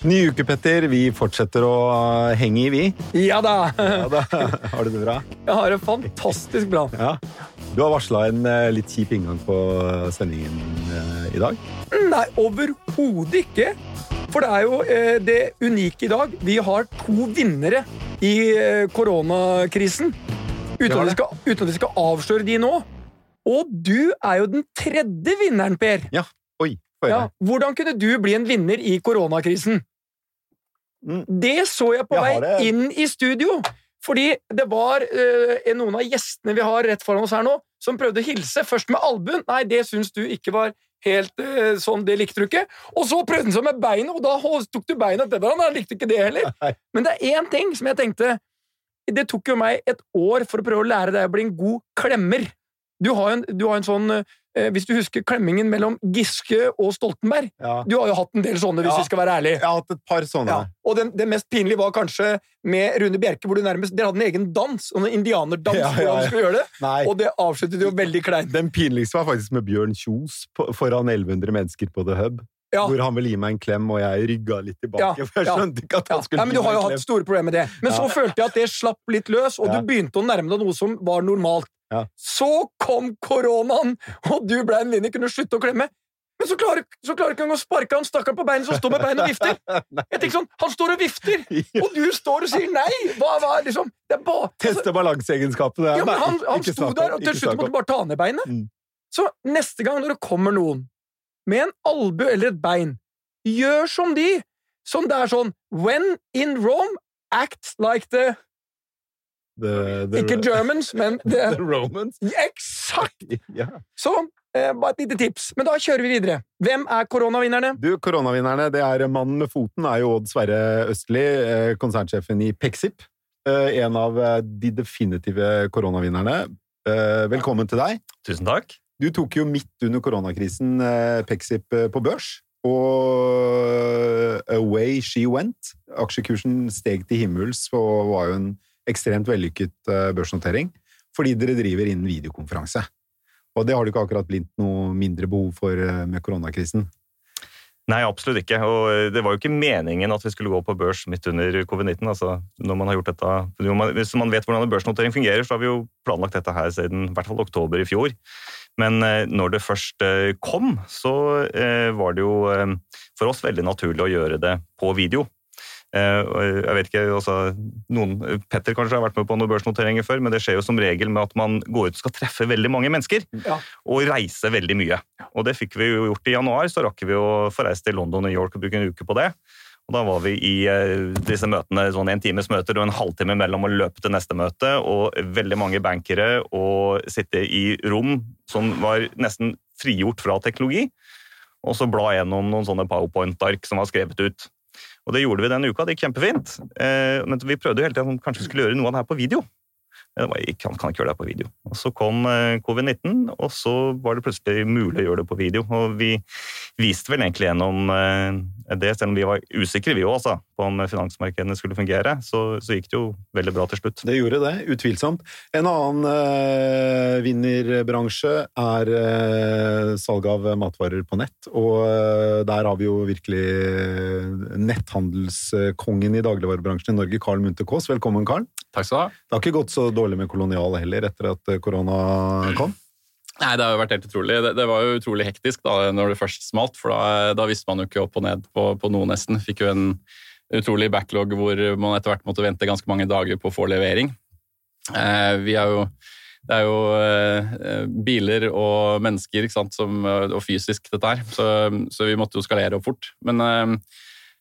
Ny uke, Petter. Vi fortsetter å henge i, vi. Ja da! Ja, da. Har du det bra? Jeg har det fantastisk bra. Ja. Du har varsla en eh, litt kjip inngang på sendingen eh, i dag. Nei, overhodet ikke. For det er jo eh, det unike i dag. Vi har to vinnere i eh, koronakrisen. Uten at, vi skal, uten at vi skal avsløre de nå. Og du er jo den tredje vinneren, Per. Ja. Oi, Ja, hvordan kunne du bli en vinner i koronakrisen? Mm. Det så jeg på Jeg vei inn i studio. Fordi det var uh, noen av gjestene vi har rett foran oss her nå, som prøvde å hilse. Først med albuen. Nei, det syns du ikke var helt uh, sånn, det likte du ikke. Og så prøvde han seg med beinet, og da tok du beinet etter hverandre. Han likte ikke det heller. Nei. Men det er én ting som jeg tenkte Det tok jo meg et år for å prøve å lære deg å bli en god klemmer. Du har en, du har en sånn eh, Hvis du husker klemmingen mellom Giske og Stoltenberg Ja. Du har jo hatt en del sånne, hvis Ja. vi skal være ærlige. Jeg har hatt et par sånne. Ja. Og den, det mest pinlige var kanskje med Rune Bjerke, hvor du nærmest Dere hadde en egen dans, en indianerdans, Ja, hvordan du skulle gjøre det, Nei. og det avsluttet jo veldig kleint. Den pinligste var faktisk med Bjørn Kjos på- foran 1100 mennesker på The Hub. Ja. Hvor han ville gi meg en klem, og jeg rygga litt tilbake. Ja, For jeg skjønte ikke at han skulle Ja, men du har jo hatt store problemer med det. Men så følte jeg at det slapp litt løs, og du begynte å nærme deg noe som var normalt. Ja. Så kom koronaen, og du ble en vinner, kunne slutte å klemme. Men så klarer, så klarer ikke han å sparke han stakkaren på beinet som står med beinet og vifter. Jeg tenker sånn, Han står og vifter, og du står og sier nei! Hva, hva, liksom, det er bare, altså, Teste balanseegenskapene. Ja, men han, han sto der, og til slutt måtte du bare ta ned beinet. Mm. Så neste gang når det kommer noen med en albue eller et bein, gjør som de. Som det er sånn When in Rome, act like the The- the- Ikke Germans, men the, The Romans. Eksakt! Ja. Så eh, bare et lite tips. Men da kjører vi videre. Hvem er koronavinnerne? Du, Koronavinnerne, det er mannen med foten, er jo Odd Sverre Østli, eh, konsernsjefen i Pexip. Eh, En av eh, de definitive koronavinnerne. Eh, Velkommen til deg. Tusen takk. Du tok jo midt under koronakrisen Pexip på børs, og away she went. Aksjekursen steg til himmels og var jo en ekstremt vellykket eh, børsnotering, fordi dere driver innen videokonferanse. Og det har du ikke akkurat blitt noe mindre behov for eh, med koronakrisen. Nei, absolutt ikke. Og eh, det var jo ikke meningen at vi skulle gå på børs midt under covid-19. Altså, når man har gjort dette, hvis man vet hvordan en børsnotering fungerer, så har vi jo planlagt dette her siden i hvert fall oktober i fjor. Men når det først kom, så var det jo for oss veldig naturlig å gjøre det på video. Eh, jeg vet ikke, altså, noen, Petter kanskje har vært med på noen børsnoteringer før, men det skjer jo som regel med at man går ut og skal treffe veldig mange mennesker Ja. og reise veldig mye. Og det fikk vi jo gjort i januar, så rakk vi å få reist til London og New York og bruke en uke på det. Og da var vi i eh, disse møtene, sånn en times møter og en halvtime mellom å løpe til neste møte, og veldig mange bankere og sitte i rom som var nesten frigjort fra teknologi, og så bla gjennom noen sånne powerpoint-ark som var skrevet ut. Og det gjorde vi den uka, det gikk kjempefint. Eh, men vi prøvde jo hele tiden om kanskje skulle gjøre noe av det her på video. Jeg kan, kan ikke gjøre det på video. Og Så kom eh, covid-19, og så var det plutselig mulig å gjøre det på video. Og vi viste vel egentlig gjennom eh, det, selv om vi var usikre vi også, altså, på om finansmarkedene skulle fungere, så, så gikk det jo veldig bra til slutt. Det gjorde det, utvilsomt. En annen eh, vinnerbransje er eh, salg av matvarer på nett, og eh, der har vi jo virkelig netthandelskongen i dagligvarebransjen i Norge, Carl Munthe Kaas. Velkommen, Carl. Takk skal du ha. Det har ikke gått så dårlig med Kolonial heller etter at eh, korona kom. Nei, Det har jo vært helt utrolig. Det, det var jo utrolig hektisk da når det først smalt, for da, da visste man jo ikke opp og ned på, på noe nesten. Fikk jo en utrolig backlog hvor man etter hvert måtte vente ganske mange dager på å få levering. Eh, vi er jo, det er jo eh, biler og mennesker sant, som, og fysisk dette her, så, så vi måtte jo skalere opp fort. Men eh,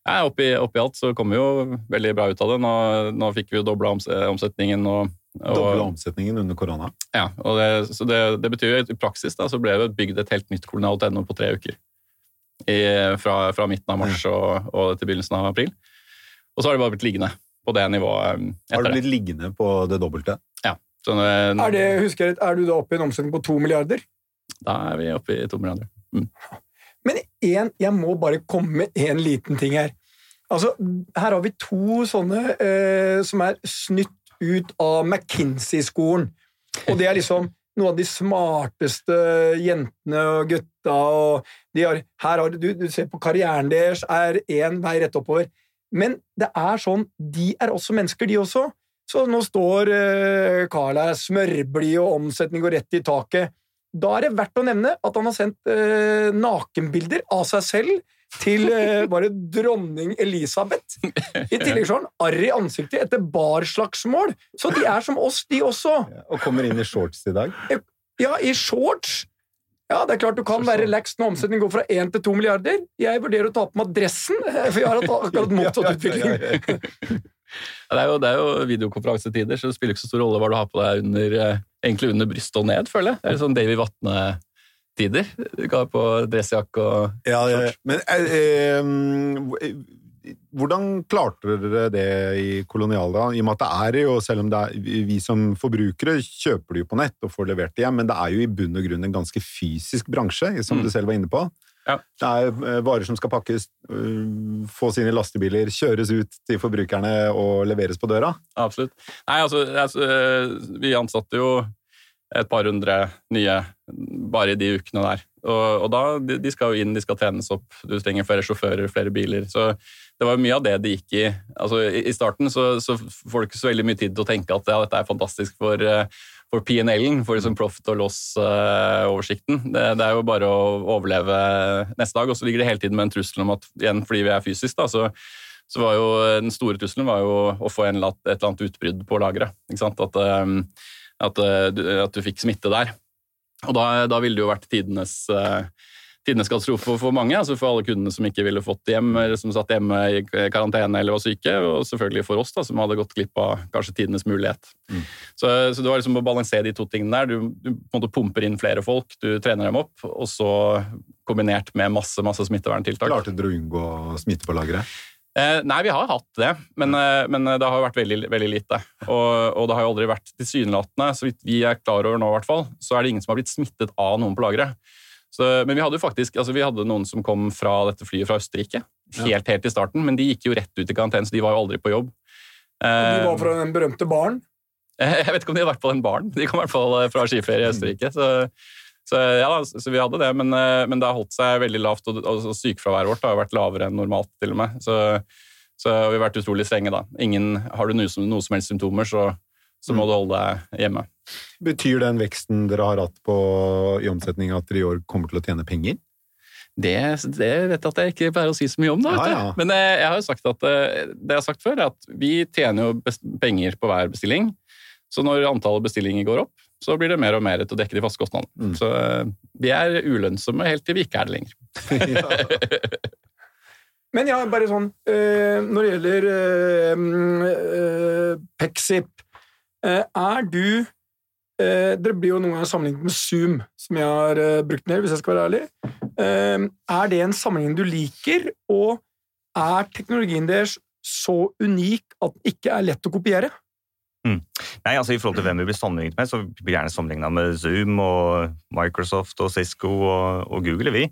ja, oppi, oppi alt så kom vi jo veldig bra ut av det. Nå, nå fikk vi jo dobla omsetningen. og Doble omsetningen under korona. Ja, og det, så det, det betyr jo at i praksis da, så ble det bygd et helt nytt kolonial.no på tre uker. I, fra, fra midten av mars og, og til begynnelsen av april. Og så har det bare blitt liggende på det nivået um, Har etter det. blitt liggende på det dobbelte? Ja. nå- Er, det, husker jeg, er du da oppe i en omsetning på to milliarder? Da er vi oppe i to milliarder. Men en, jeg må bare komme med en liten ting her. Altså, her har vi to sånne eh, som er snytt ut av McKinsey-skolen. Og det er liksom noen av de smarteste jentene og gutta. og de har, her har du, du ser på karrieren deres, er én vei rett oppover. Men det er sånn, de er også mennesker, de også. Så nå står uh, Carl her smørblid, og omsetning går rett i taket. Da er det verdt å nevne at han har sendt uh, nakenbilder av seg selv til uh, bare dronning Elisabeth. I tillegg så har han arr i ansiktet etter barslagsmål. Så de er som oss, de også. Og kommer inn i shorts i dag. Ja, i shorts. Ja, det er klart Du kan være relaxed når omsetningen går fra 1 til 2 milliarder. Jeg vurderer å ta på meg dressen, for jeg har hatt akkurat motsatt utvikling. Ja, det, er jo, det er jo videokonferansetider, så det spiller ikke så stor rolle hva du har på deg under, eh, egentlig under brystet og ned, føler jeg. Det er sånn Davy Vatne-tider. Du kan ha på dressjakke og ja, ja, Men eh, eh, hvordan klarte dere det i Kolonial? I og med at det er jo, selv om det er vi som forbrukere kjøper det jo på nett og får levert det hjem, men det er jo i bunn og grunn en ganske fysisk bransje, som mm. du selv var inne på. Ja. Det er eh, varer som skal pakkes, øh, få sine lastebiler, kjøres ut til forbrukerne og leveres på døra. Absolutt. Nei, altså, altså vi ansatte jo et par hundre nye bare i de ukene der. Og, og da, de, de, skal jo inn, de skal trenes opp, du trenger flere sjåfører, flere biler. Så det var mye av det det gikk i. Altså, I, starten så, så, får du ikke så veldig mye tid til å tenke at ja, dette er fantastisk for uh, for PNL-en, for liksom profit og loss-oversikten. Det, det, er jo bare å overleve neste dag. Og så ligger det hele tiden med en trussel om at igjen fordi vi er fysisk, da, så, så var jo den store trusselen var jo å få en, et eller annet utbrudd på lageret. At, at, at, du fikk smitte der. Og da, da ville det jo vært tidenes uh, tidenes katastrofe for mange. altså For alle kundene som ikke ville fått hjem, eller som satt hjemme i karantene eller var syke. Og selvfølgelig for oss, da, som hadde gått glipp av kanskje tidenes mulighet. Mm. Så, så, det var liksom å balansere de to tingene der. Du, du på en måte pumper inn flere folk, du trener dem opp, og så kombinert med masse masse smitteverntiltak. Klarte dere å unngå smitte på lageret? Eh, nei, vi har hatt det, men, eh, men det har vært veldig, veldig lite. Og, og, det har jo aldri vært tilsynelatende, så vidt vi er klar over nå, i hvert fall, så er det ingen som har blitt smittet av noen på lageret. Så, men vi hadde jo faktisk, altså vi hadde noen som kom fra dette flyet fra Østerrike. Helt, helt i starten, men de gikk jo rett ut i karantene, så de var jo aldri på jobb. Og de var fra den berømte baren? Jeg vet ikke om de hadde vært på den baren. De kom i hvert fall eh, fra skiferie i Østerrike. Så, så, ja, så vi hadde det, men, eh, men, det har holdt seg veldig lavt. Og, og sykefraværet vårt har jo vært lavere enn normalt, til og med. Så, så vi har vært utrolig strenge, da. Ingen, har du noe som, noe som helst symptomer, så, så må mm. du holde deg hjemme. Betyr den veksten dere har hatt på, i omsetning at dere i år kommer til å tjene penger? Det, det vet jeg at jeg ikke pleier å si så mye om, da, ja, ja. men jeg, eh, jeg har jo sagt at eh, det jeg har sagt før, er at vi tjener jo penger på hver bestilling. Så når antallet bestillinger går opp, så blir det mer og mer til å dekke de faste kostnadene. Mm. Så eh, vi er ulønnsomme helt til vi ikke er det lenger. Men ja, bare sånn Når det gjelder øh, Pexip, er du Eh, dere blir jo noen ganger sammenlignet med Zoom, som jeg har eh, brukt mer, hvis jeg skal være ærlig. Eh, er det en sammenligning du liker, og er teknologien deres så unik at den ikke er lett å kopiere? Mm. Nei, altså I forhold til hvem vi blir sammenlignet med, så blir vi gjerne sammenligna med Zoom og Microsoft og Cisco og, og Google. vi.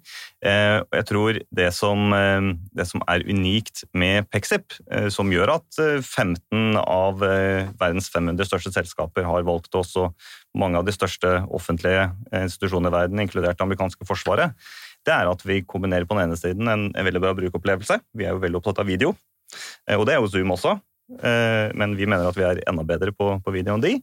Eh, og jeg tror det som, eh, det som, er unikt med Pexip, eh, som gjør at 15 eh, av eh, verdens 500 største selskaper har valgt oss, og mange av de største offentlige institusjonene i verden, inkludert det amerikanske forsvaret, det er at vi kombinerer på den ene siden en, en veldig bra brukeropplevelse. Vi er jo veldig opptatt av video. Eh, og det er jo Zoom også. Eh, men vi mener at vi er enda bedre på, på video enn de.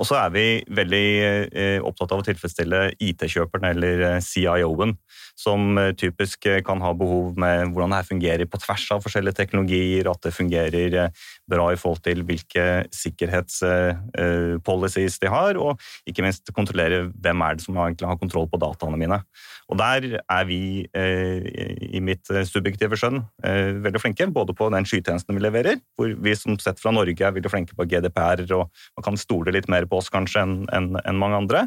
Og så er vi veldig eh, opptatt av å tilfredsstille IT-kjøperen eller eh, CIO-en, som typisk kan ha behov med hvordan det her fungerer på tvers av forskjellige teknologier, at det fungerer bra i forhold til hvilke sikkerhetspolicies de har, og ikke minst kontrollere hvem er det som egentlig har kontroll på dataene mine. Og Der er vi, i mitt subjektive skjønn, veldig flinke, både på den skytjenesten vi leverer, hvor vi som sett fra Norge er veldig flinke på GDPR, og man kan stole litt mer på oss kanskje enn en, en mange andre.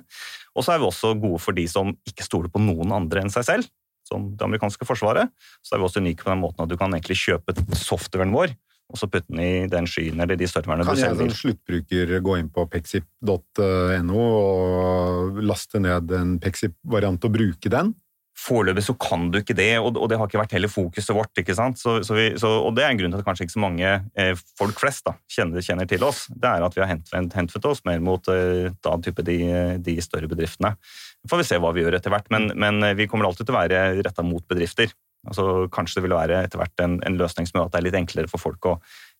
Og så er vi også gode for de som ikke stoler på noen andre enn seg selv, som det amerikanske forsvaret. Så er vi også unike på den måten at du kan egentlig kjøpe softwaren vår og så putte den i den skyen eller de serverne du selger. Kan jeg som sluttbruker gå inn på pexip.no og laste ned en pexip-variant og bruke den? Foreløpig så kan du ikke det, og, det har ikke vært heller fokuset vårt. ikke sant? Så, så vi, så, og det er en grunn til at kanskje ikke så mange eh, folk flest da, kjenner, kjenner, til oss. Det er at vi har henvendt oss mer mot eh, da, de, de, større bedriftene. Så får vi se hva vi gjør etter hvert, men, men eh, vi kommer alltid til å være retta mot bedrifter. Altså, kanskje det vil være etter hvert en, en, løsning som gjør at det er litt enklere for folk å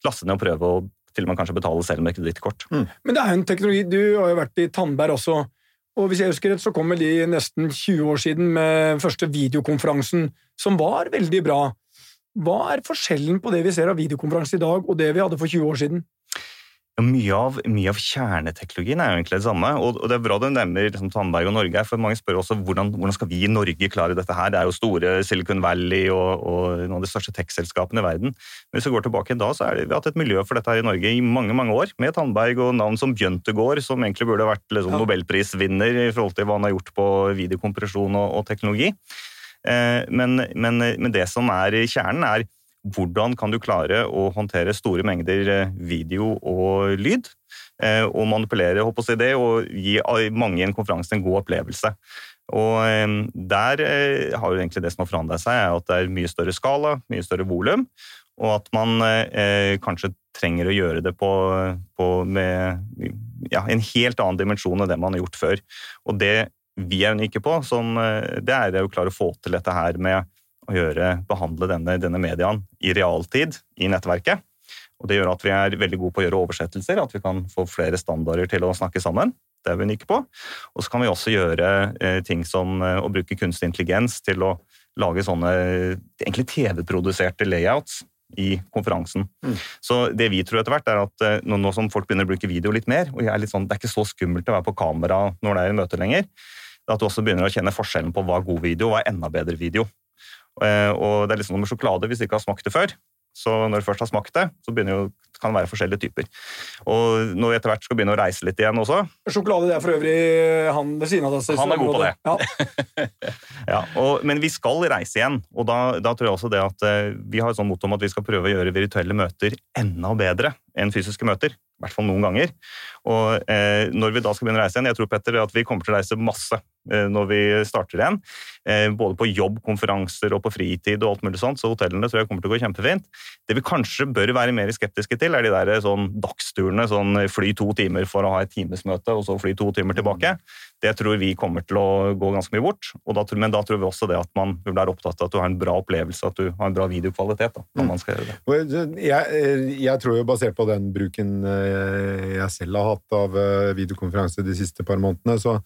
laste ned og prøve å til og med kanskje betale selv med kredittkort. Mm. Men det er jo en teknologi Du har jo vært i Tandberg også. Og hvis jeg husker rett, så kom vel de nesten 20 år siden med første videokonferansen, som var veldig bra. Hva er forskjellen på det vi ser av videokonferanse i dag, og det vi hadde for 20 år siden? Mye av, mye av, kjerneteknologien er jo egentlig det samme. og, Det er bra du nevner liksom, Tandberg og Norge. for Mange spør også hvordan, hvordan skal vi i Norge klare dette. her? Det er jo store Silicon Valley og, og noen av de største tech-selskapene i verden. Men hvis vi går tilbake da, så er det, vi har hatt et miljø for dette her i Norge i mange mange år. Med Tandberg og navn som Bjøntegård, som egentlig burde vært liksom, nobelprisvinner i forhold til hva han har gjort på videokompresjon og, og teknologi. Eh, men, men, men det som er kjernen, er hvordan kan du klare å håndtere store mengder eh, video og lyd? Eh, og manipulere håper jeg det, og gi mange i en konferanse en god opplevelse. Og eh, Der har jo egentlig det som har forandret seg, er at det er mye større skala, mye større volum, og at man kanskje trenger å gjøre det på, på med ja, en helt annen dimensjon enn det man har gjort før. Og det vi er unike på, som, det er å klare å få til dette her med å gjøre, behandle denne, denne mediaen i realtid i nettverket. Og Det gjør at vi er veldig gode på å gjøre oversettelser, at vi kan få flere standarder til å snakke sammen. Det er vi unike på. Og så kan vi også gjøre eh, ting som eh, å bruke kunstig intelligens til å lage sånne egentlig TV-produserte layouts i konferansen. Mm. Så det vi tror etter hvert er at eh, nå, nå, som folk begynner å bruke video litt mer, og er litt sånn, det er ikke så skummelt å være på kamera når det er i møte lenger, at du også begynner å kjenne forskjellen på hva er god video og hva er enda bedre video. Eh, og det er liksom med sjokolade hvis du ikke har smakt det før. Så når du først har smakt det, så jo, kan det være forskjellige typer. Og når vi etter hvert skal begynne å reise litt igjen også Sjokolade det er for øvrig han ved siden av deg. Han er god på det. Ja. ja, og, men vi skal reise igjen, og da, da, tror jeg også det at uh, vi har et sånt motto om at vi skal prøve å gjøre virtuelle møter enda bedre enn fysiske møter. I hvert fall noen ganger. Og eh, når vi da skal begynne å reise igjen, jeg tror Petter, at vi kommer til å reise masse Eh, når vi starter igjen. Eh, både på jobb, konferanser og på fritid og alt mulig sånt, så hotellene tror jeg kommer til å gå kjempefint. Det vi kanskje bør være mer skeptiske til, er de der sånn dagsturene. Sånn fly to timer for å ha et timesmøte, og så fly to timer tilbake. Det tror vi kommer til å gå ganske mye bort. Da, men da tror vi også det at man blir opptatt av at du har en bra opplevelse, at du har en bra videokvalitet. Da, når man skal gjøre det. Jeg, jeg tror jo, basert på den bruken eh, jeg selv har hatt av videokonferanse de siste par månedene, så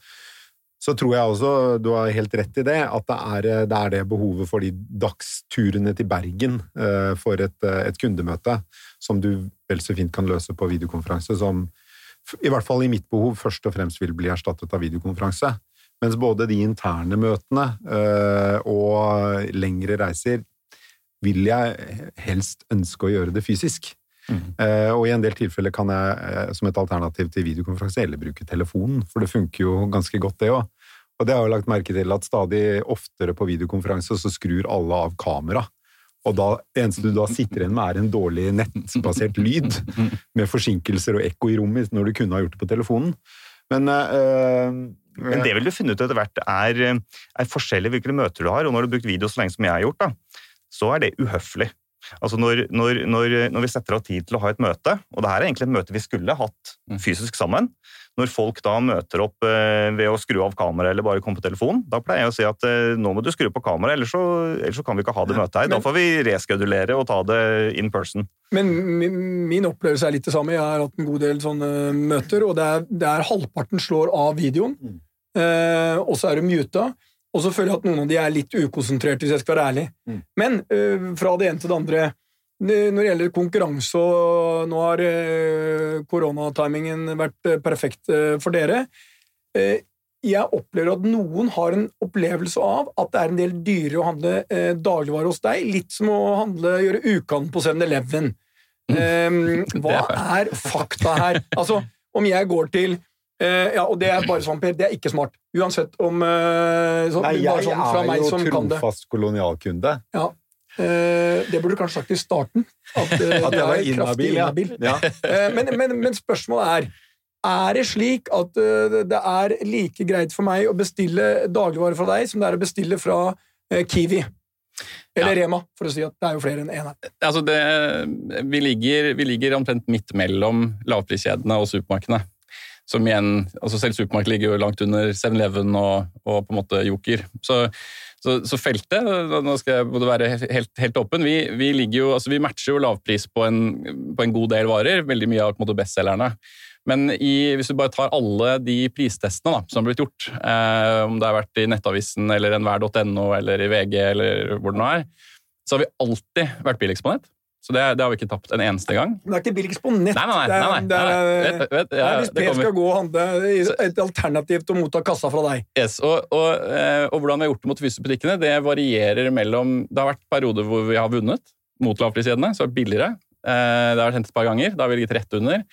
så tror jeg også, du har helt rett i det, at det er det, er det behovet for de dagsturene til Bergen uh, for et, uh, et, kundemøte, som du vel så fint kan løse på videokonferanse, som i hvert fall i mitt behov først og fremst vil bli erstattet av videokonferanse. Mens både de interne møtene uh, og lengre reiser vil jeg helst ønske å gjøre det fysisk. Mm. Uh, og i en del tilfeller kan jeg uh, som et alternativ til videokonferanse eller bruke telefonen, for det funker jo ganske godt, det òg. Og det har jeg lagt merke til at stadig oftere på videokonferanse så skrur alle av kamera. Og da, det eneste du da sitter igjen med, er en dårlig nettbasert lyd, med forsinkelser og ekko i rommet, når du kunne ha gjort det på telefonen. Men, uh, Men det vil du finne ut etter hvert er, er forskjellig hvilke møter du har. Og når du har brukt video så lenge som jeg har gjort, da, så er det uhøflig. Altså når, når, når, når, vi setter av tid til å ha et møte, og det her er egentlig et møte vi skulle hatt mm. fysisk sammen, når folk da møter opp eh, ved å skru av kameraet eller bare komme på telefon, da pleier jeg å si at eh, nå må du skru på kameraet, ellers, ellers, så kan vi ikke ha det møtet her. Da får vi reskedulere og ta det in person. Men min, min opplevelse er litt det samme. Jeg har hatt en god del sånne møter, og det er, det er halvparten slår av videoen, mm. eh, og så er du muta. Og så føler jeg at noen av de er litt ukonsentrerte, hvis jeg skal være ærlig. Mm. Men øh, fra det ene til det andre Når det gjelder konkurranse, og nå har øh, koronatimingen vært øh, perfekt for dere Jeg opplever at noen har en opplevelse av at det er en del dyrere å handle dagligvare hos deg. Litt som å handle, gjøre ukan på 7-Eleven. Mm. Um, hva er fakta her? Altså, om jeg går til Uh, ja, og det er bare sånn, Per. Det er ikke smart. Uansett om uh, så, Nei, jeg sånn, er jo trofast kolonialkunde. Ja. Uh, det burde du kanskje sagt i starten. At, at jeg var inhabil. Ja. men, men, men, spørsmålet er er det slik at uh, det er like greit for meg å bestille dagligvarer fra deg som det er å bestille fra uh, Kiwi? Eller Rema, for å si at det er jo flere enn én her. Altså det, vi, ligger, vi ligger omtrent midt mellom lavpriskjedene og supermarkedene. Som igjen, altså Selv supermark ligger jo langt under 7-Eleven og, og, på en måte Joker. Så, så, så feltet Nå skal jeg både være helt, helt åpen. Vi, vi, jo, altså vi, matcher jo lavpris på en, på en, god del varer. Veldig mye av på bestselgerne. Men i, hvis du bare tar alle de pristestene da, som har blitt gjort, eh, om det har vært i Nettavisen eller enhver.no eller i VG eller hvor det nå er, så har vi alltid vært billigst på nett. Så det, det, har vi ikke tapt en eneste gang. Men det er ikke billigst på nett. Nei, nei, nei. nei, nei. Det er, ja, hvis Per skal gå og handle et alternativ til å motta kassa fra deg. Yes, og, og, eh, og, hvordan vi har gjort det mot fysiobutikkene, det varierer mellom Det har vært perioder hvor vi har vunnet mot lavpriskjedene, så er det billigere. Eh, det har vært hentet et par ganger. Da har vi ligget rett under.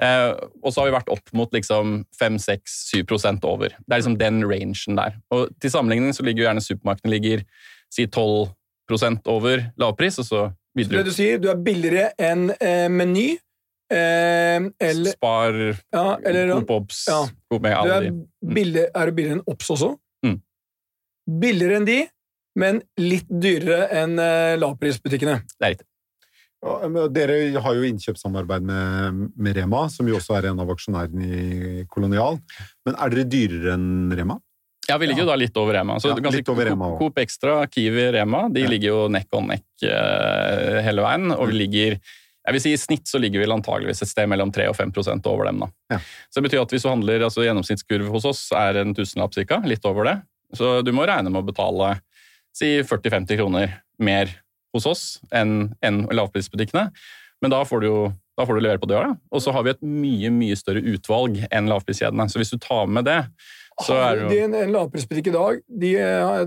Eh, og så har vi vært opp mot liksom 5-6-7% over. Det er liksom den rangen der. Og Til sammenligning så ligger jo gjerne supermarkedene ligger si 12% over lavpris, og så videre. Så det du sier, du er billigere enn eh, Meny? Eh, eller Spar, ja, eller, Coop Obs ja. Coop Mega, alle de. Mm. Billig, er du billigere enn Obs også? Mm. Billigere enn de, men litt dyrere enn eh, lavprisbutikkene. Det er riktig. Ja, dere har jo innkjøpssamarbeid med, med, Rema, som jo også er en av aksjonærene i Kolonial. Men er dere dyrere enn Rema? Ja, vi ligger jo da litt over Rema. Så ja, litt over Rema Coop Extra, Kiwi, Rema de ja. ligger jo neck on neck uh, hele veien. Og vi mm. ligger jeg vil si I snitt så ligger vi antageligvis et sted mellom 3 og 5% over dem. da. Ja. Så det betyr at hvis du handler, altså Gjennomsnittskurv hos oss er en tusenlapp cirka, litt over det. Så du må regne med å betale si 40-50 kroner mer hos oss enn enn lavprisbutikkene. Men da får du jo da får du levere på døra. Og så har vi et mye mye større utvalg enn lavpriskjedene. Så hvis du tar med det, så er det jo En, en lavprisbutikk i dag de,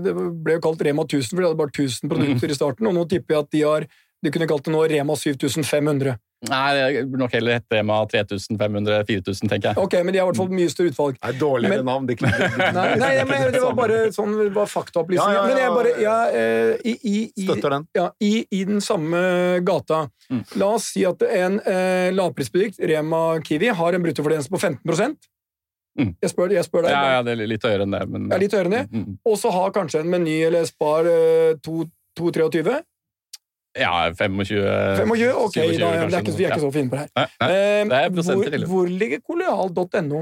Det ble jo kalt Rema 1000, for de hadde bare 1000 produkter i starten, og nå tipper jeg at de har De kunne kalt det nå Rema 7500. Nei, det burde nok heller hett Rema 3500-4000, tenker jeg. Ok, Men de har i hvert fall mye større utvalg. Det er dårligere men, navn. Det, nei, nei, men det var bare sånn var faktaopplysninger. Ja, ja, ja, men jeg bare ja, eh, i, i, i, Støtter den. Ja, i, i den samme gata. Mm. La oss si at en eh, lavprisbutikk, Rema Kiwi, har en bruttofortjeneste på 15 Mm. Jeg, spør, jeg spør deg. Ja, ja, det er litt høyere enn det. Men, ja, litt høyere enn det. Mm. mm. Og så har kanskje en Meny eller Spar eh, 223 ja, 25 25, ok, 27, da, ja, det er ikke, vi er ikke så fine på det her. Nei, nei, eh, det hvor, hvor ligger kolonial.no?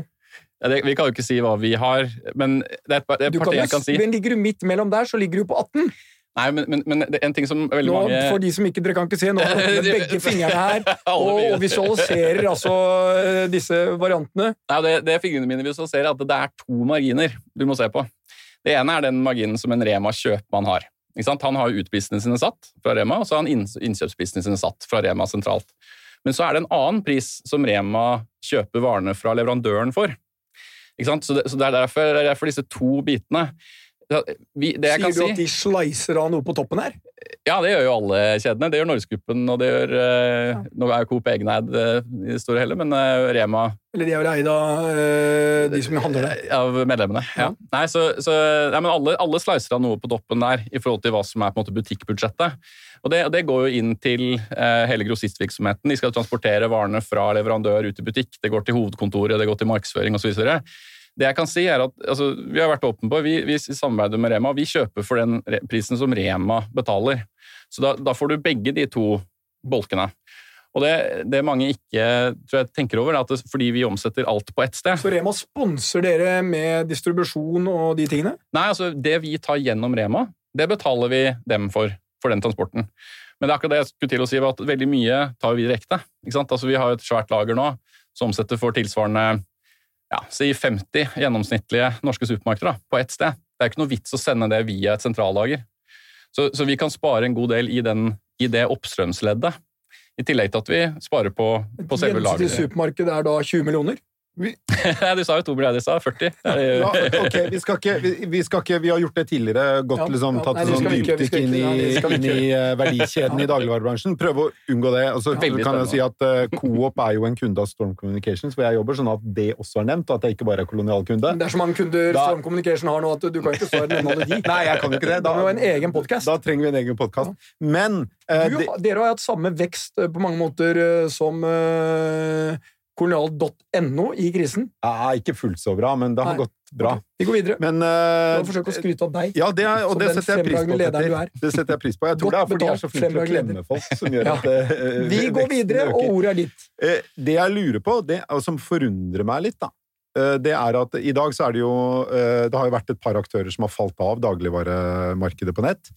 Ja, vi kan jo ikke si hva vi har, men det er et, det er et parti jeg kan si. Men ligger du midt mellom der, så ligger du på 18. Nei, men, men, men det er en ting som veldig nå, mange For de som ikke dere kan ikke se, nå med begge fingrene her og, visualiserer altså eh, disse variantene. Nei, det, det fingrene mine visualiserer, at det er to marginer du må se på. Det ene er den marginen som en Rema kjøpmann har. Han har jo utprisene sine satt fra Rema, og så har han innkjøpsprisene sine satt fra Rema sentralt. Men så er det en annen pris som Rema kjøper varene fra leverandøren for. Så det, så det, er derfor, det er derfor disse to bitene. Vi, Sier du si, at de slicer av noe på toppen her? Ja, det gjør jo alle kjedene. Det gjør Norgesgruppen, og det gjør ja. Nå er jo Coop egeneid eh, i det store hele, men uh, Rema Eller de er vel eid av de som handler der? Av medlemmene, ja. ja. Nei, så, så nei, men alle, alle slicer av noe på toppen der i forhold til hva som er på en måte butikkbudsjettet. Og det, og det går jo inn til uh, hele grossistvirksomheten. De skal transportere varene fra leverandør ut i butikk. Det går til hovedkontoret, det går til markedsføring osv. Det jeg kan si er at altså, Vi har vært åpne på, vi, vi samarbeider med Rema. Vi kjøper for den prisen som Rema betaler. Så da, da får du begge de to bolkene. Og det, det, mange ikke tror jeg, tenker over, er at det, fordi vi omsetter alt på ett sted. Så Rema sponser dere med distribusjon og de tingene? Nei, altså det vi tar gjennom Rema, det betaler vi dem for, for den transporten. Men det er akkurat det jeg skulle til å si, at veldig mye tar vi direkte. Altså, vi har et svært lager nå som omsetter for tilsvarende ja, si 50 gjennomsnittlige norske supermarkeder da, på ett sted. Det er ikke noe vits å sende det via et sentrallager. Så, så vi kan spare en god del i, den, i det oppstrømsleddet. I tillegg til at vi sparer på, på selve lageret. Gjennomsnittlig supermarked er da 20 millioner? Vi... du sa jo to milliarder, sa 40. ja, ok, vi skal, ikke, vi, vi skal, ikke, vi, har gjort det tidligere, gått ja, liksom, tatt ja, sånn dypdykk inn, inn, i uh, verdikjeden i dagligvarebransjen. Prøve å unngå det. Altså, ja, kan jeg si at uh, Coop er jo en kunde av Storm Communications, hvor jeg jobber, sånn at det også er nevnt, og at jeg ikke bare er kolonialkunde. Det er så mange kunder da, Storm Communication har nå at du kan ikke svare nevne alle de. Nei, jeg kan jo ikke det. Da, en egen. Da trenger vi en egen podkast. Men uh, du, Dere har hatt samme vekst på mange måter som kolonial.no i krisen. Ja, ikke fullt så bra, men det har Nei. gått bra. Vi går videre. Men uh, Forsøk å skryte av deg. Ja, det er, og det setter jeg pris på. Det setter jeg pris på. Jeg tror Godt det er fordi jeg er så flink til å klemme folk som gjør Ja. at uh, Vi går videre, øker. og ordet er ditt. Uh, Det jeg lurer på, det, og som forundrer meg litt, da, eh, det er at i dag så er det jo eh, Det har jo vært et par aktører som har falt av dagligvaremarkedet på nett.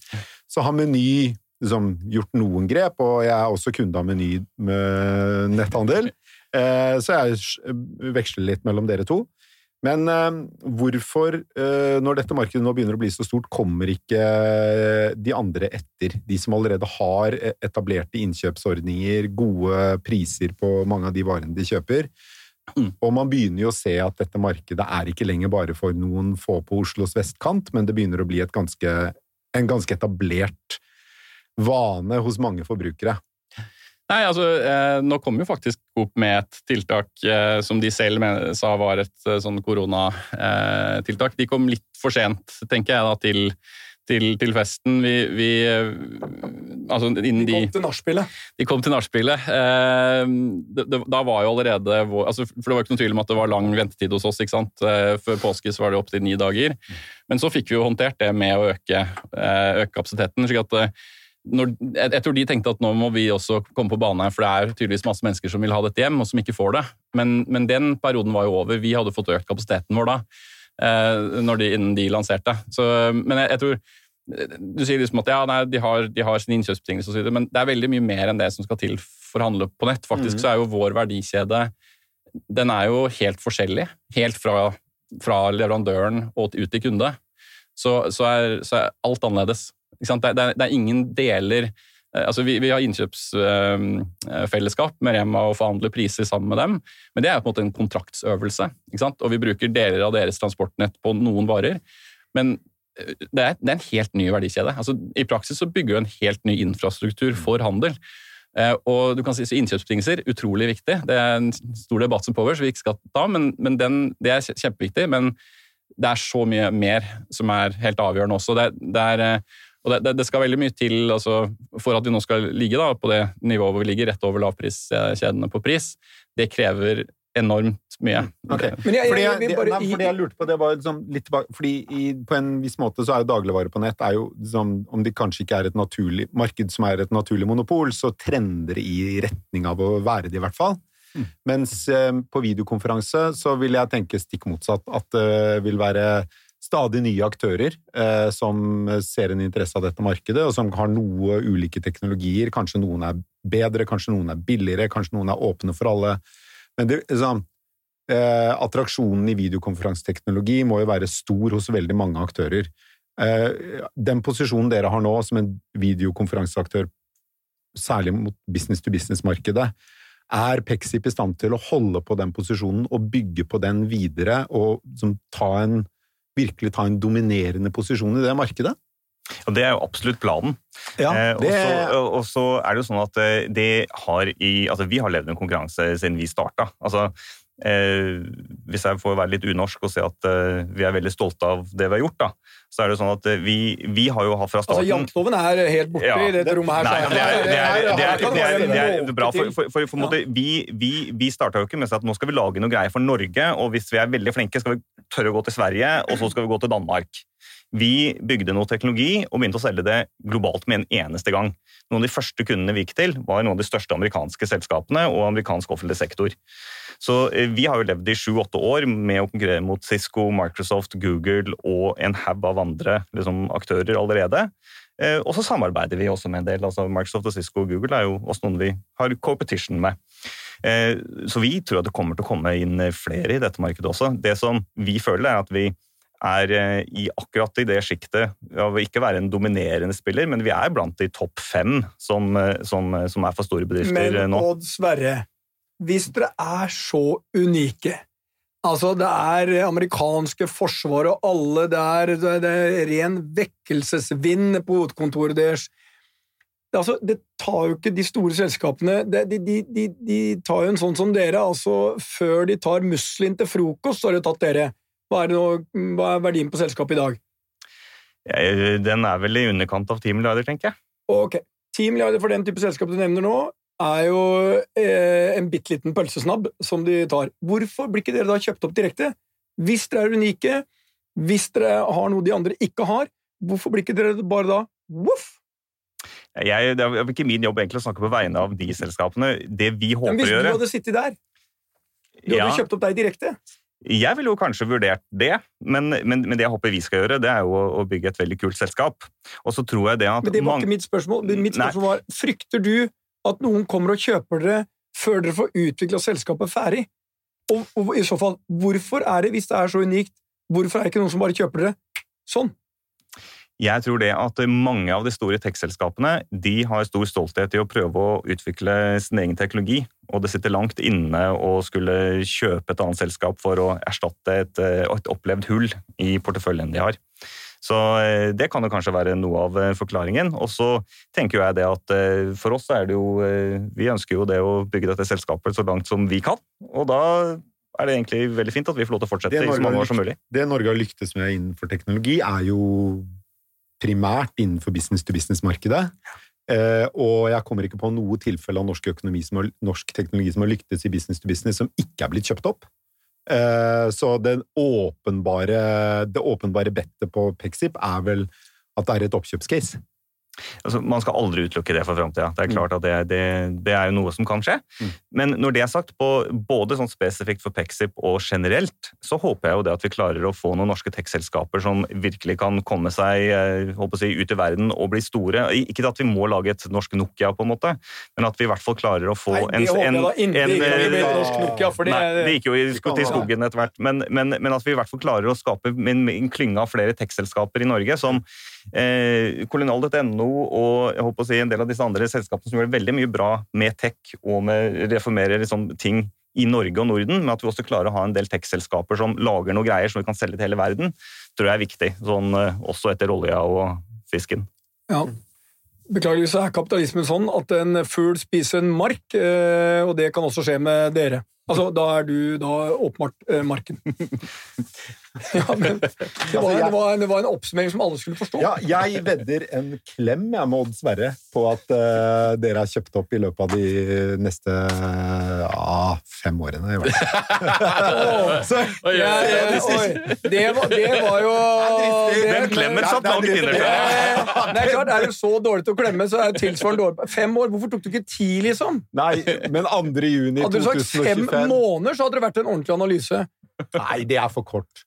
Så har Meny liksom gjort noen grep, og jeg er også kunde av Meny med netthandel. Eh, Så jeg veksler litt mellom dere to. Men eh, hvorfor, eh, når dette markedet nå begynner å bli så stort, kommer ikke de andre etter? De som allerede har etablerte innkjøpsordninger, gode priser på mange av de varene de kjøper. Mm. Og man begynner jo å se at dette markedet er ikke lenger bare for noen få på Oslos vestkant, men det begynner å bli et ganske, en ganske etablert vane hos mange forbrukere. Nei, altså, eh, Nå kom jo faktisk Coop med et tiltak eh, som de selv men, sa var et eh, sånn koronatiltak. de kom litt for sent, tenker jeg, da, til, til, til festen. Vi, vi eh, Altså, innen de kom til nachspielet. de kom til nachspielet. Eh, da var jo allerede vår, altså, For det var ikke noen tvil om at det var lang ventetid hos oss. ikke sant? Eh, før påske så var det opptil ni dager. Men så fikk vi jo håndtert det med å øke, eh, øke kapasiteten. slik at eh, når, jeg, jeg tror de tenkte at nå må vi også komme på banen her, for det er tydeligvis masse mennesker som vil ha dette hjem, og som ikke får det. Men, men den perioden var jo over. Vi hadde fått økt kapasiteten vår da, eh, når de, innen de lanserte. Så, men jeg, jeg tror du sier liksom at ja, nei, de har, de har sine innkjøpsbetingelser osv., men det er veldig mye mer enn det som skal til for å handle på nett. Faktisk mm. så er jo vår verdikjede den er jo helt forskjellig. Helt fra, fra leverandøren og ut til kunde. Så, så, er, så er alt annerledes. Det, det, det er ingen deler eh, Altså, vi, vi har innkjøpsfellesskap med Rema og forhandler priser sammen med dem, men det er på en måte en kontraktsøvelse. Ikke sant? Og vi bruker deler av deres transportnett på noen varer. Men eh, det er, det er en helt ny verdikjede. Altså, I praksis så bygger vi en helt ny infrastruktur for handel. Eh, og du kan si så Innkjøpsbetingelser utrolig viktig. Det er en stor debatt som pågår, så vi ikke skal ta, men, men den, det er kjempeviktig. Men det er så mye mer som er helt avgjørende også. Det, det er, eh, og det, det- det skal veldig mye til altså, for at vi nå skal ligge da, på det nivået hvor vi ligger, rett over lavpriskjedene på pris. Det krever enormt mye. Okay. Men jeg, Fordi jeg, jeg, bare nei, fordi jeg lurte på det var liksom litt tilbake, fordi i, på en viss måte så er jo dagligvare på nett er jo liksom, Om det kanskje ikke er et naturlig marked som er et naturlig monopol, så trender det i retning av å være det, i hvert fall. Mm. Mens eh, på videokonferanse så vil jeg tenke stikk motsatt. At det vil være stadig nye aktører eh, som ser en interesse av dette markedet, og som har noe ulike teknologier. Kanskje noen er bedre, kanskje noen er billigere, kanskje noen er åpne for alle. Men det, liksom, eh, attraksjonen i videokonferanseteknologi må jo være stor hos veldig mange aktører. Eh, den posisjonen dere har nå som en videokonferanseaktør, særlig mot business-to-business-markedet, er Pexip i stand til å holde på den posisjonen og bygge på den videre, og ta en, virkelig ta en dominerende posisjon i det markedet? Og Det er jo absolutt planen. Ja, Eh, og det, så- og så er det jo sånn at eh, det har i, altså vi har levd en konkurranse siden vi starta. Altså, eh, hvis jeg får være litt unorsk og si at eh, vi er veldig stolte av det vi har gjort, da, så er det sånn at eh, vi, vi har jo hatt fra Altså, starten Janteloven er helt borte Ja, i dette rommet her. Nei, det er, det er, det er, det er, det er, bra, for, for, for, for ja. måte, vi, vi, vi starta jo ikke med å si at nå skal vi lage noe greier for Norge, og hvis vi er veldig flinke, skal vi tørre å gå til Sverige, og så skal vi gå til Danmark. Vi bygde noe teknologi og begynte å selge det globalt med en eneste gang. Noen av de første kundene vi gikk til, var noen av de største amerikanske selskapene og amerikansk offentlig sektor. Så eh, vi har jo levd i sju-åtte år med å konkurrere mot Cisco, Microsoft, Google og en haug av andre liksom, aktører allerede. Eh, Og så samarbeider vi også med en del. altså Microsoft og Cisco og Google er jo også noen vi har competition med. Eh, Så vi tror at det kommer til å komme inn flere i dette markedet også. Det som vi føler, er at vi er eh, i akkurat i det sjiktet av å ikke være en dominerende spiller, men vi er blant de topp fem som, som, som er for store bedrifter Men nå. Odd Sverre, hvis dere er så unike Altså, det er amerikanske forsvar og alle Det er, det er ren vekkelsesvind på hovedkontoret deres. Det, altså, det tar jo ikke de store selskapene det, de, de, de, de tar jo en sånn som dere. altså Før de tar muslin til frokost, så har de tatt dere. Hva er, nå, hva er verdien på selskapet i dag? Ja, Den er vel i underkant av 10 milliarder, tenker jeg. Ok, 10 milliarder for den type selskap du nevner nå. Er jo eh, en bitte liten pølsesnabb som de tar. Hvorfor blir ikke dere da kjøpt opp direkte? Hvis dere er unike, hvis dere har noe de andre ikke har, hvorfor blir ikke dere bare da voff? Jeg, det er ikke min jobb egentlig å snakke på vegne av de selskapene. Det vi håper Men håper hvis å du gjøre hadde sittet der, du hadde Ja. kjøpt opp deg direkte. Jeg ville jo kanskje vurdert det, men, men, men det jeg håper vi skal gjøre, det er jo å, å bygge et veldig kult selskap. Og så tror jeg det at Men det var ikke mitt spørsmål. Mitt Nei. spørsmål var frykter du at noen kommer og kjøper dere før dere får utvikla selskapet ferdig? Og, og i så fall, hvorfor er det, hvis det er så unikt, hvorfor er det ikke noen som bare kjøper dere sånn? Jeg tror det at mange av de store tech-selskapene de har stor stolthet i å prøve å utvikle sin egen teknologi, og det sitter langt inne å skulle kjøpe et annet selskap for å erstatte et, et opplevd hull i porteføljen de har. Så eh, det kan jo kanskje være noe av eh, forklaringen. Og så tenker jeg det at eh, for oss er det jo Vi ønsker jo det å bygge dette selskapet så langt som vi kan, og da er det egentlig veldig fint at vi får lov til å fortsette i så mange år som mulig. Det Norge har lyktes med innenfor teknologi, er jo primært innenfor business-to-business-markedet. Uh, og jeg kommer ikke på noe tilfelle av norsk, økonomi som har, norsk teknologi som har lyktes i business-to-business som ikke er blitt kjøpt opp. Eh, så åpenbare, det åpenbare bettet på Pexip er vel at det er et oppkjøpscase. Altså, man skal aldri utelukke det for framtida. Det er klart at det, det, det er jo noe som kan skje. Mm. Men når det er sagt, på, både sånn spesifikt for Pexip og generelt, så håper jeg jo det at vi klarer å få noen norske tech-selskaper som virkelig kan komme seg eh, si, ut i verden og bli store. Ikke at vi må lage et norsk Nokia, på en måte, men at vi i hvert fall klarer å få Nei, en, en, en, norsk Nokia, det Nei, det gikk jo i, til skogen etter hvert, men, men, men at vi i hvert fall klarer å skape en, en klynge av flere tech-selskaper i Norge, som kolonial.no og jeg håper å si en del av disse andre selskapene som gjør veldig mye bra med tech og med reformerer liksom, ting i Norge og Norden, men at vi også klarer å ha en del tech-selskaper som lager noe greier som vi kan selge til hele verden, tror jeg er viktig. Sånn, eh, også etter olja og fisken. Ja. Beklageligvis er kapitalismen sånn at en fugl spiser en mark, eh, og det kan også skje med dere. Altså, Da er du da åpenbart eh, marken. ja, men det var, det, var, det var en oppsummering som alle skulle forstå. Ja, jeg vedder en klem jeg med Odd Sverre på at uh, dere har kjøpt opp i løpet av de neste uh, fem årene. i hvert. Så, Ja, ja, oi. oi. Det, var, det var jo det- Den klemmer satt det langt inne. Eh, Det er klart, er du så dårlig til å klemme, så er det tilsvarende dårlig. Fem år, hvorfor tok du ikke ti, liksom? Nei, men 2. juni Hadde du sagt fem måneder, så hadde det vært en ordentlig analyse. Nei, det er for kort.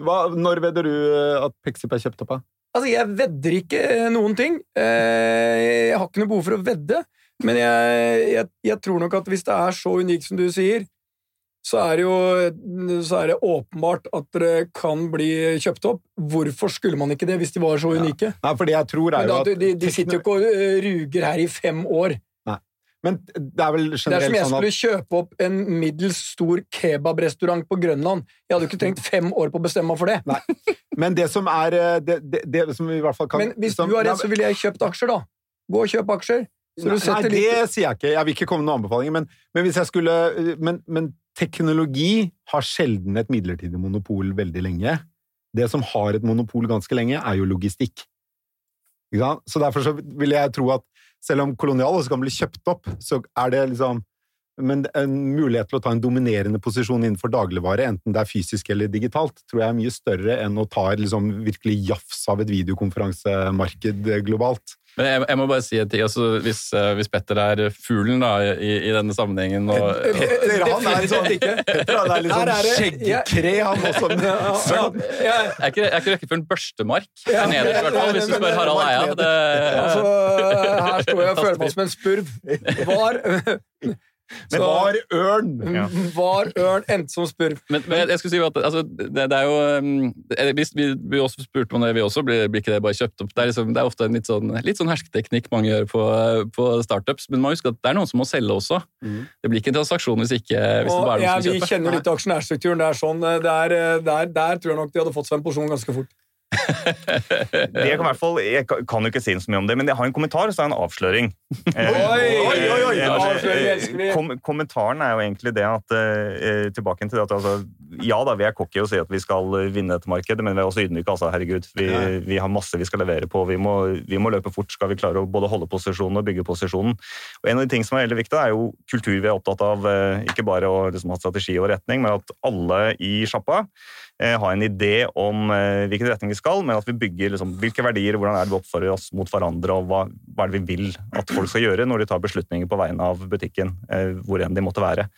Hva, når vedder du eh, at Pexip er kjøpt opp av? Altså, jeg vedder ikke noen ting. Eh, Jeg har ikke noe behov for å vedde, men jeg, jeg, jeg tror nok at hvis det er så unikt som du sier, så er det jo så er det åpenbart at det kan bli kjøpt opp. Hvorfor skulle man ikke det hvis de var så unike? Nei, for det jeg tror er jo at de, de sitter jo ikke og eh, ruger her i fem år. Men det er vel Det er som generelt jeg sånn skulle at kjøpe opp en middels stor kebabrestaurant på Grønland. Jeg hadde jo ikke trengt fem år på å bestemme meg for det. Men det som er eh, det, det, det som vi i hvert fall kan Men hvis som, du har Nei, rett, så ville jeg kjøpt aksjer, da. Gå og kjøp aksjer. Så du Nei, setter det litt sier jeg ikke. Jeg vil ikke komme med noen anbefalinger. Men, men hvis jeg skulle men, men teknologi har sjelden et midlertidig monopol veldig lenge. Det som har et monopol ganske lenge, er jo logistikk. Så derfor så vil jeg tro at selv om Kolonial også kan bli kjøpt opp, så er det liksom men en mulighet til å ta en dominerende posisjon innenfor dagligvare, enten det er fysisk eller digitalt, tror jeg er mye større enn å ta et liksom virkelig jafs av et videokonferansemarked globalt. Men jeg, jeg må bare si en ting. Altså, hvis, eh, hvis Petter er fuglen da, i, i denne sammenhengen og, Petter, han er sånn, ikke. Petter, han er litt sånn er det- skjeggkre, han også. Men, ja, ja. Er ikke, er ikke rekkefølgen børstemark? Ja. Nederst, i hvert fall, hvis du spør Harald Eia. Det, Altså, her står jeg og føler meg som en spurv. Var, Men var ørn? Ja. var ørn endte som spurv. men, men jeg skulle si at altså, det, det er jo um, hvis vi, vi også spurte om det, vi også, blir, blir ikke det bare kjøpt opp? Det er, liksom, det er ofte en litt sånn, litt sånn hersketeknikk mange gjør på, på startups, men man husker at det er noen som må selge også. Mm. Det blir ikke en transaksjon hvis, ikke, hvis det bare er ja, noen som vi kjenner litt aksjonærstrukturen. Det er sånn, det er, der, der tror jeg nok de hadde fått seg en porsjon ganske fort. Det kan i hvert fall, Jeg kan jo ikke si så mye om det, men jeg har en kommentar, så er det en avsløring. Eh, Oi, oi, oi, eh, avsløring eh, kom, kommentaren er jo egentlig det at eh, Tilbake til det at altså, Ja da, vi er cocky og sier at vi skal eh, vinne dette markedet, men vi er også ydmyke. Altså, herregud, vi, vi har masse vi skal levere på. Vi må, vi må løpe fort skal vi klare å både holde posisjonen og bygge posisjonen. Og En av de ting som er veldig viktig, er jo kultur vi er opptatt av. eh, Ikke bare å liksom, ha strategi og retning, men at alle i sjappa eh, har en idé om eh, hvilken retning vi skal, men at vi bygger liksom, hvilke verdier, hvordan er det vi oppfører oss mot hverandre, og hva, hva er det vi vil at folk skal gjøre når de tar beslutninger på vegne av butikken, eh, hvor enn de måtte være.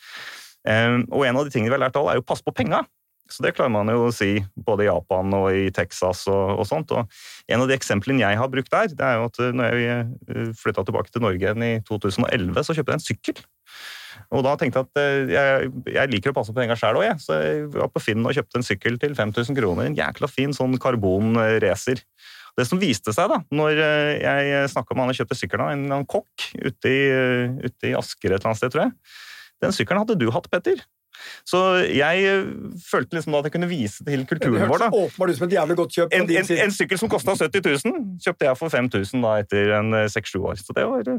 Og en av de tingene vi har lært av, er jo passe på penga. Så det klarer man jo å si både i Japan og i Texas og, og sånt. Og en av de eksemplene jeg har brukt der, det er jo at når jeg flytta tilbake til Norge igjen i 2011, så kjøpte jeg en sykkel. Og da tenkte jeg at eh, jeg, jeg liker å passe på penga sjæl òg, jeg. Så jeg var på Finn og kjøpte en sykkel til 5000 kroner. En jækla fin sånn karbonracer. Det som viste seg da, når eh, jeg snakka med han og kjøpte sykkelen en eller annen kokk ute i, eh, ute i Asker et eller annet sted, tror jeg. Den sykkelen hadde du hatt, Petter. Så jeg følte liksom da at jeg kunne vise til kulturen vår. da. åpenbart ut som et jævlig godt kjøp. En, en, en sykkel som kosta 70 000, kjøpte jeg for 5000 da etter en seks-sju år. Så det var...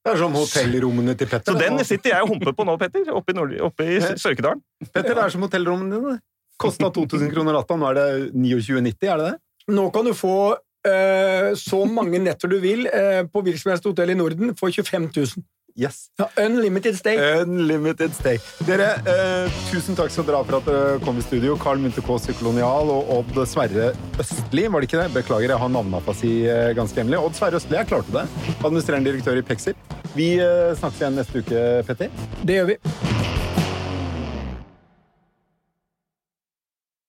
Det er som hotellrommene til Petter. Så den sitter jeg og humper på nå, Petter, oppe i, Nord oppe i Sørkedalen. Petter, det er som hotellrommene dine. Kosta 2000 kroner natta, nå er det 29,90, er det det? Nå kan du få uh, så mange netter du vil uh, på hvilket som helst hotell i Norden for 25 000. Yes. Ja, unlimited stay. Unlimited stay. Dere, eh, tusen takk skal dere ha for at dere kom i studio. Carl Munthe Kaas i Kolonial og Odd Sverre Østli, var det ikke det? Beklager, jeg har navneafasi eh, ganske hemmelig. Odd Sverre Østli, jeg klarte det. Administrerende direktør i Pexip. Vi eh, snakkes igjen neste uke, Petter. Det gjør vi.